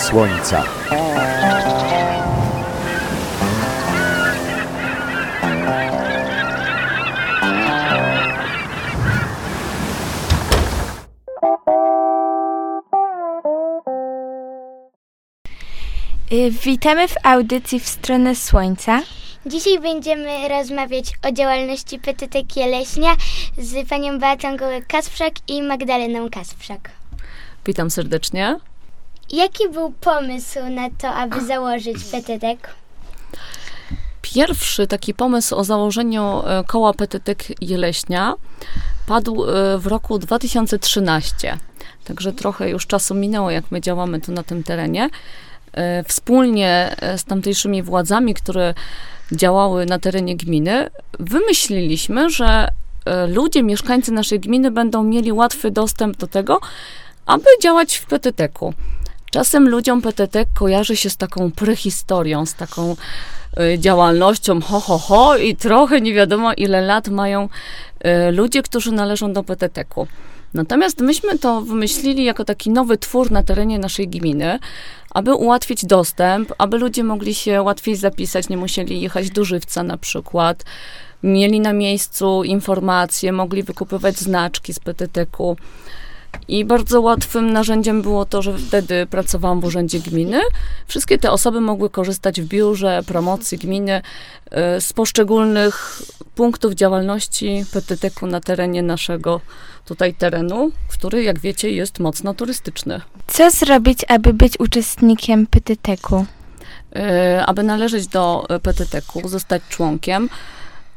słońca. Y, Witamy w audycji w stronę słońca. Dzisiaj będziemy rozmawiać o działalności PTT Kieleśnia z panią Beatą Gołek-Kasprzak i Magdaleną Kasprzak. Witam serdecznie. Jaki był pomysł na to, aby założyć PTT? Pierwszy taki pomysł o założeniu e, koła PTT Jeleśnia padł e, w roku 2013. Także trochę już czasu minęło, jak my działamy tu na tym terenie. E, Wspólnie z tamtejszymi władzami, które działały na terenie gminy, wymyśliliśmy, że ludzie, mieszkańcy naszej gminy będą mieli łatwy dostęp do tego, aby działać w PTT-ku. Czasem ludziom PTT kojarzy się z taką prehistorią, z taką y, działalnością ho, ho, ho i trochę nie wiadomo ile lat mają y, ludzie, którzy należą do PTT-ku. Natomiast myśmy to wymyślili jako taki nowy twór na terenie naszej gminy, aby ułatwić dostęp, aby ludzie mogli się łatwiej zapisać, nie musieli jechać do żywca na przykład, mieli na miejscu informacje, mogli wykupywać znaczki z PTT-ku. I bardzo łatwym narzędziem było to, że wtedy pracowałam w urzędzie gminy. Wszystkie te osoby mogły korzystać w biurze promocji gminy y, z poszczególnych punktów działalności PTT-ku na terenie naszego tutaj terenu, który, jak wiecie, jest mocno turystyczny. Co zrobić, aby być uczestnikiem PTT-ku? Y, Aby należeć do y, PTT-ku, zostać członkiem,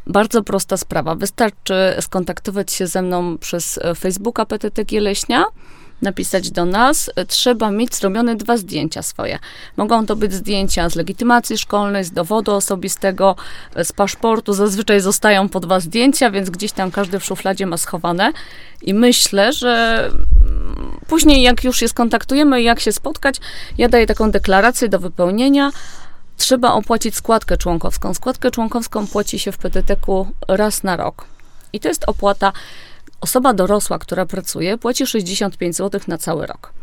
bardzo prosta sprawa. Wystarczy skontaktować się ze mną przez e, Facebooka PTT Gieleśnia, napisać do nas. Trzeba mieć zrobione dwa zdjęcia swoje. Mogą to być zdjęcia z legitymacji szkolnej, z dowodu osobistego, e, z paszportu. Zazwyczaj zostają po dwa zdjęcia, więc gdzieś tam każdy w szufladzie ma schowane. I myślę, że mm, później jak już się skontaktujemy, jak się spotkać, ja daję taką deklarację do wypełnienia. Trzeba opłacić składkę członkowską. Składkę członkowską płaci się w PTT-ku raz na rok. I to jest opłata. Osoba dorosła, która pracuje, płaci 65 zł na cały rok.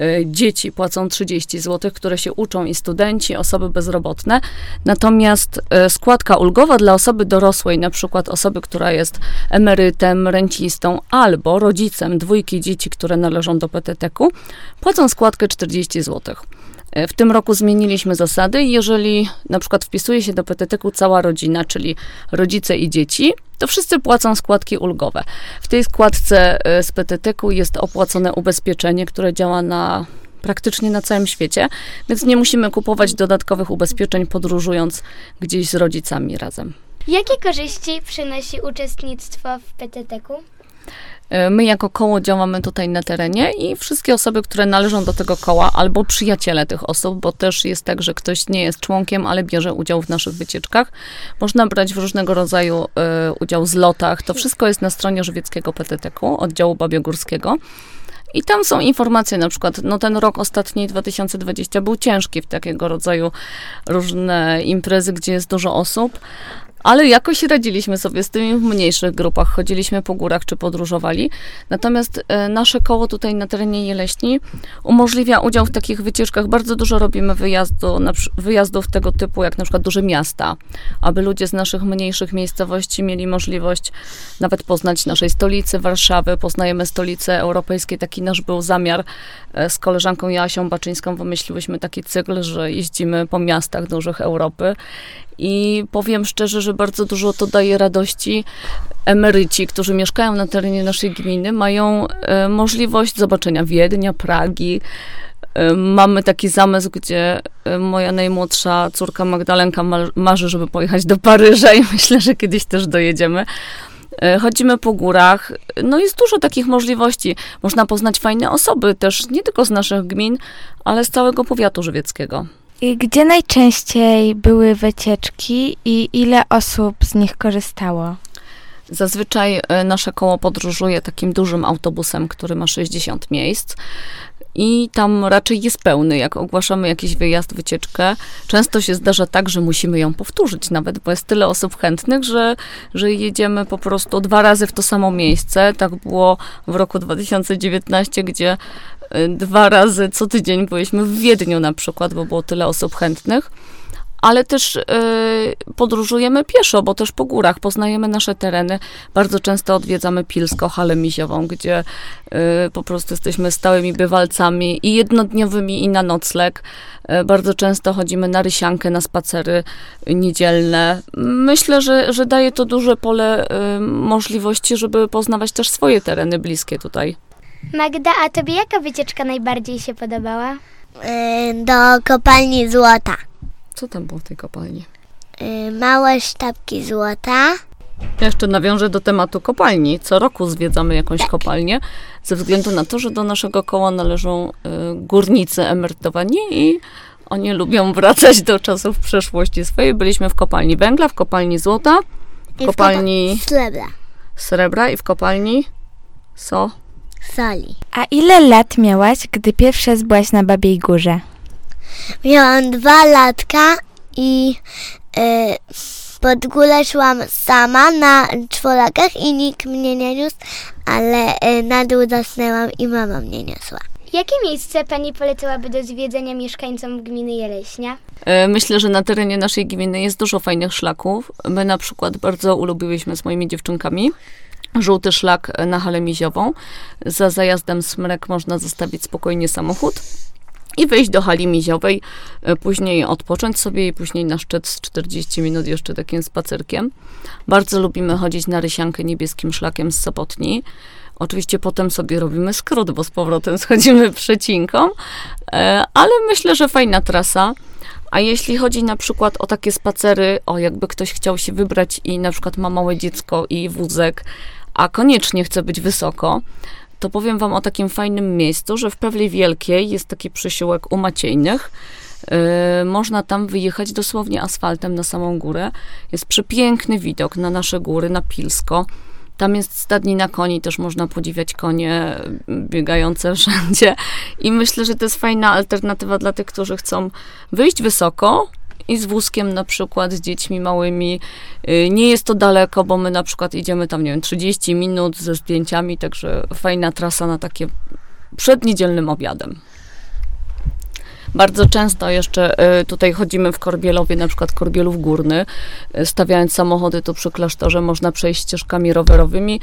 Y, Dzieci płacą 30 zł, które się uczą i studenci, osoby bezrobotne. Natomiast y, składka ulgowa dla osoby dorosłej, na przykład osoby, która jest emerytem, rencistą albo rodzicem dwójki dzieci, które należą do PTT-ku, płacą składkę 40 zł. E, W tym roku zmieniliśmy zasady. Jeżeli na przykład wpisuje się do PTT-ku cała rodzina, czyli rodzice i dzieci, to wszyscy płacą składki ulgowe. W tej składce e, z PTT-ku jest opłacone ubezpieczenie, które działa na praktycznie na całym świecie, więc nie musimy kupować dodatkowych ubezpieczeń podróżując gdzieś z rodzicami razem. Jakie korzyści przynosi uczestnictwo w PTT-ku? E, My jako koło działamy tutaj na terenie i wszystkie osoby, które należą do tego koła, albo przyjaciele tych osób, bo też jest tak, że ktoś nie jest członkiem, ale bierze udział w naszych wycieczkach. Można brać w różnego rodzaju e, udział w zlotach. To wszystko jest na stronie żywieckiego PTT-ku, oddziału Babiogórskiego. I tam są informacje, na przykład, no ten rok ostatni, 2020, był ciężki w takiego rodzaju różne imprezy, gdzie jest dużo osób, ale jakoś radziliśmy sobie z tymi w mniejszych grupach. Chodziliśmy po górach czy podróżowali. Natomiast e, nasze koło tutaj na terenie Jeleśni umożliwia udział w takich wycieczkach. Bardzo dużo robimy wyjazdu, wyjazdów tego typu, jak na przykład duże miasta, aby ludzie z naszych mniejszych miejscowości mieli możliwość nawet poznać naszej stolicy Warszawy. Poznajemy stolicę europejskie. Taki nasz był zamiar e, z koleżanką Jasią Baczyńską. Wymyśliłyśmy taki cykl, że jeździmy po miastach dużych Europy. I powiem szczerze, że bardzo dużo to daje radości. Emeryci, którzy mieszkają na terenie naszej gminy, mają e, możliwość zobaczenia Wiednia, Pragi. E, mamy taki zamysł, gdzie e, moja najmłodsza córka Magdalenka ma- marzy, żeby pojechać do Paryża i myślę, że kiedyś też dojedziemy. Chodzimy po górach. No jest dużo takich możliwości. Można poznać fajne osoby też, nie tylko z naszych gmin, ale z całego powiatu żywieckiego. Gdzie najczęściej były wycieczki i ile osób z nich korzystało? Zazwyczaj e, nasze koło podróżuje takim dużym autobusem, który ma 60 miejsc. I tam raczej jest pełny. Jak ogłaszamy jakiś wyjazd, wycieczkę, często się zdarza tak, że musimy ją powtórzyć nawet, bo jest tyle osób chętnych, że, że jedziemy po prostu dwa razy w to samo miejsce. Tak było w roku 2019, gdzie y, dwa razy co tydzień byliśmy w Wiedniu na przykład, bo było tyle osób chętnych ale też y, podróżujemy pieszo, bo też po górach poznajemy nasze tereny. Bardzo często odwiedzamy Pilsko, halę miziową, gdzie y, po prostu jesteśmy stałymi bywalcami i jednodniowymi i na nocleg. Y, bardzo często chodzimy na rysiankę, na spacery niedzielne. Myślę, że, że daje to duże pole możliwości, żeby poznawać też swoje tereny bliskie tutaj. Magda, a tobie jaka wycieczka najbardziej się podobała? do kopalni złota. Co tam było w tej kopalni? Y, małe sztabki złota. Ja jeszcze nawiążę do tematu kopalni. Co roku zwiedzamy jakąś kopalnię, ze względu na to, że do naszego koła należą y, górnicy emerytowani i oni lubią wracać do czasów przeszłości swojej. Byliśmy w kopalni węgla, w kopalni złota, w I kopalni w srebra. srebra i w kopalni so. Soli. A ile lat miałaś, gdy pierwszy raz byłaś na Babiej Górze? Miałam dwa latka i y, pod górę szłam sama na czworakach i nikt mnie nie niósł, ale y, na dół zasnęłam i mama mnie niosła. Jakie miejsce pani poleciłaby do zwiedzenia mieszkańcom gminy Jeleśnia? E, Myślę, że na terenie naszej gminy jest dużo fajnych szlaków. My na przykład bardzo ulubiłyśmy z moimi dziewczynkami żółty szlak na halę miziową. Za zajazdem Smrek można zostawić spokojnie samochód i wyjść do hali miziowej, e, później odpocząć sobie i później na szczyt z 40 minut jeszcze takim spacerkiem. Bardzo lubimy chodzić na Rysiankę niebieskim szlakiem z Sopotni. Oczywiście potem sobie robimy skrót, bo z powrotem schodzimy przecinką, e, ale myślę, że fajna trasa. A jeśli chodzi na przykład o takie spacery, o jakby ktoś chciał się wybrać i na przykład ma małe dziecko i wózek, a koniecznie chce być wysoko, to powiem wam o takim fajnym miejscu, że w Pewli Wielkiej jest taki przysiłek u Maciejnych. Yy, można tam wyjechać dosłownie asfaltem na samą górę. Jest przepiękny widok na nasze góry, na Pilsko. Tam jest stadnina koni, też można podziwiać konie biegające wszędzie. I myślę, że to jest fajna alternatywa dla tych, którzy chcą wyjść wysoko, i z wózkiem na przykład, z dziećmi małymi. Y, nie jest to daleko, bo my na przykład idziemy tam, nie wiem, 30 minut ze zdjęciami, także fajna trasa na takie przed niedzielnym obiadem. Bardzo często jeszcze y, tutaj chodzimy w Korbielowie, na przykład Korbielów Górny, y, stawiając samochody tu przy klasztorze, można przejść ścieżkami rowerowymi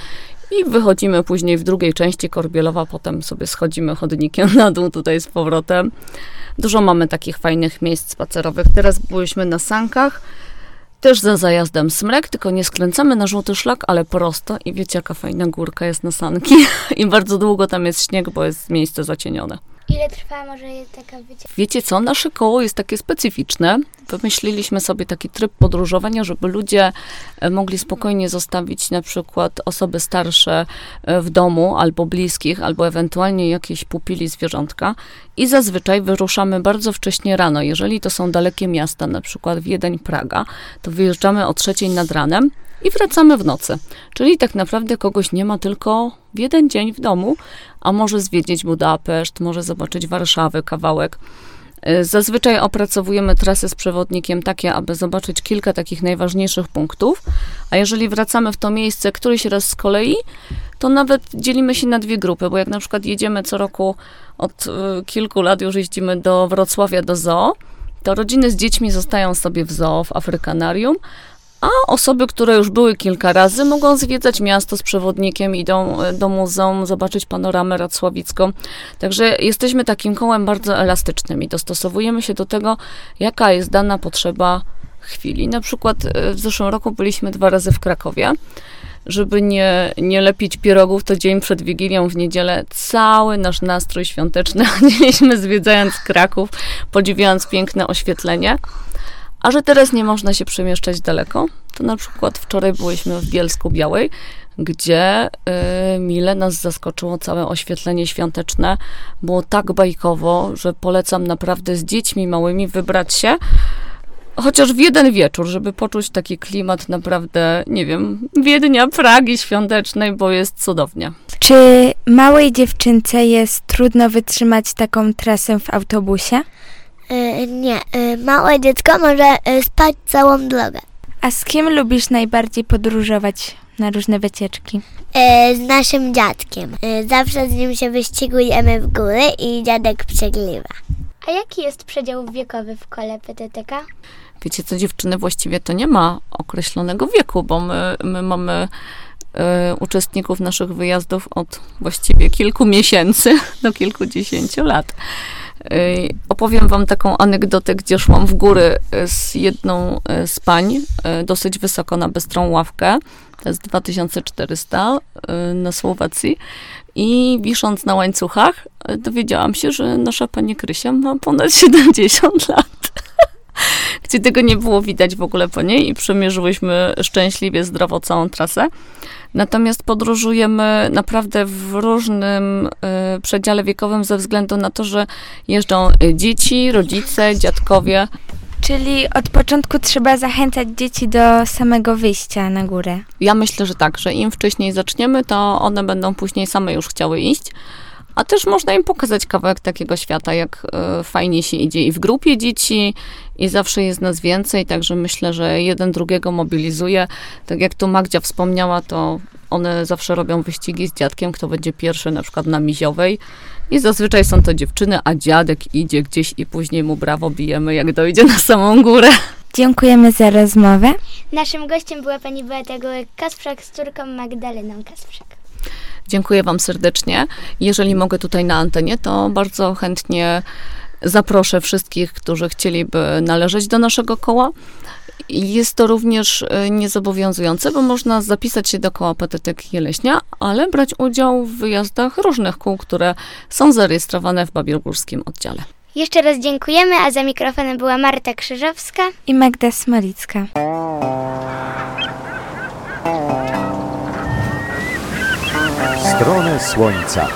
i wychodzimy później w drugiej części Korbielowa, potem sobie schodzimy chodnikiem na dół tutaj z powrotem. Dużo mamy takich fajnych miejsc spacerowych. Teraz byliśmy na Sankach, też za zajazdem Smrek, tylko nie skręcamy na żółty szlak, ale prosto i wiecie jaka fajna górka jest na Sanki i bardzo długo tam jest śnieg, bo jest miejsce zacienione. Ile trwa może taka wycieczka? Wiecie co, nasze koło jest takie specyficzne. Wymyśliliśmy sobie taki tryb podróżowania, żeby ludzie e, mogli spokojnie zostawić na przykład osoby starsze e, w domu, albo bliskich, albo ewentualnie jakieś pupili zwierzątka. I zazwyczaj wyruszamy bardzo wcześnie rano. Jeżeli to są dalekie miasta, na przykład Wiedeń, Praga, to wyjeżdżamy o trzeciej nad ranem i wracamy w nocy. Czyli tak naprawdę kogoś nie ma tylko w jeden dzień w domu, a może zwiedzić Budapeszt, może zobaczyć Warszawę, kawałek. Y, zazwyczaj opracowujemy trasy z przewodnikiem takie, aby zobaczyć kilka takich najważniejszych punktów, a jeżeli wracamy w to miejsce któryś raz z kolei, to nawet dzielimy się na dwie grupy, bo jak na przykład jedziemy co roku od y, kilku lat już jeździmy do Wrocławia do zoo, to rodziny z dziećmi zostają sobie w zoo, w Afrykanarium, a osoby, które już były kilka razy, mogą zwiedzać miasto z przewodnikiem, idą e, do muzeum, zobaczyć panoramę racławicką. Także jesteśmy takim kołem bardzo elastycznym i dostosowujemy się do tego, jaka jest dana potrzeba chwili. Na przykład e, w zeszłym roku byliśmy dwa razy w Krakowie. Żeby nie, nie lepić pierogów, to dzień przed Wigilią w niedzielę cały nasz nastrój świąteczny mieliśmy zwiedzając Kraków, podziwiając piękne oświetlenie. A że teraz nie można się przemieszczać daleko, to na przykład wczoraj byliśmy w Bielsku Białej, gdzie y, mile nas zaskoczyło całe oświetlenie świąteczne. Było tak bajkowo, że polecam naprawdę z dziećmi małymi wybrać się chociaż w jeden wieczór, żeby poczuć taki klimat naprawdę, nie wiem, Wiednia, Pragi świątecznej, bo jest cudownie. Czy małej dziewczynce jest trudno wytrzymać taką trasę w autobusie? Y, nie, y, małe dziecko może y, spać całą drogę. A z kim lubisz najbardziej podróżować na różne wycieczki? Y, z naszym dziadkiem. Y, zawsze z nim się wyścigujemy w góry i dziadek przegrywa. A jaki jest przedział wiekowy w kole PTTK? Wiecie co, dziewczyny, właściwie to nie ma określonego wieku, bo my, my mamy e, uczestników naszych wyjazdów od właściwie kilku miesięcy do kilkudziesięciu lat. E, opowiem wam taką anegdotę, gdzie szłam w góry e, z jedną e, z pań, dosyć wysoko na bystrą ławkę, to jest 2400 e, na Słowacji. I wisząc na łańcuchach, dowiedziałam się, że nasza pani Krysia ma ponad 70 lat. Gdzie tego nie było widać w ogóle po niej i przemierzyłyśmy szczęśliwie, zdrowo całą trasę. Natomiast podróżujemy naprawdę w różnym y, przedziale wiekowym ze względu na to, że jeżdżą y, dzieci, rodzice, dziadkowie. Czyli od początku trzeba zachęcać dzieci do samego wyjścia na górę. Ja myślę, że tak, że im wcześniej zaczniemy, to one będą później same już chciały iść. A też można im pokazać kawałek takiego świata, jak e, fajnie się idzie i w grupie dzieci, i zawsze jest nas więcej, także myślę, że jeden drugiego mobilizuje. Tak jak tu Magdzia wspomniała, to one zawsze robią wyścigi z dziadkiem, kto będzie pierwszy na przykład na Miziowej. I zazwyczaj są to dziewczyny, a dziadek idzie gdzieś i później mu brawo bijemy, jak dojdzie na samą górę. Dziękujemy za rozmowę. Naszym gościem była pani Beata Gołek-Kasprzak z córką Magdaleną Kasprzak. Dziękuję Wam serdecznie. Jeżeli mogę tutaj na antenie, to bardzo chętnie zaproszę wszystkich, którzy chcieliby należeć do naszego koła. Jest to również e, niezobowiązujące, bo można zapisać się do koła PTTK Jeleśnia, ale brać udział w wyjazdach różnych kół, które są zarejestrowane w Babielgórskim oddziale. Jeszcze raz dziękujemy, a za mikrofonem była Marta Krzyżowska. I Magda Smalicka. Stronę Słońca.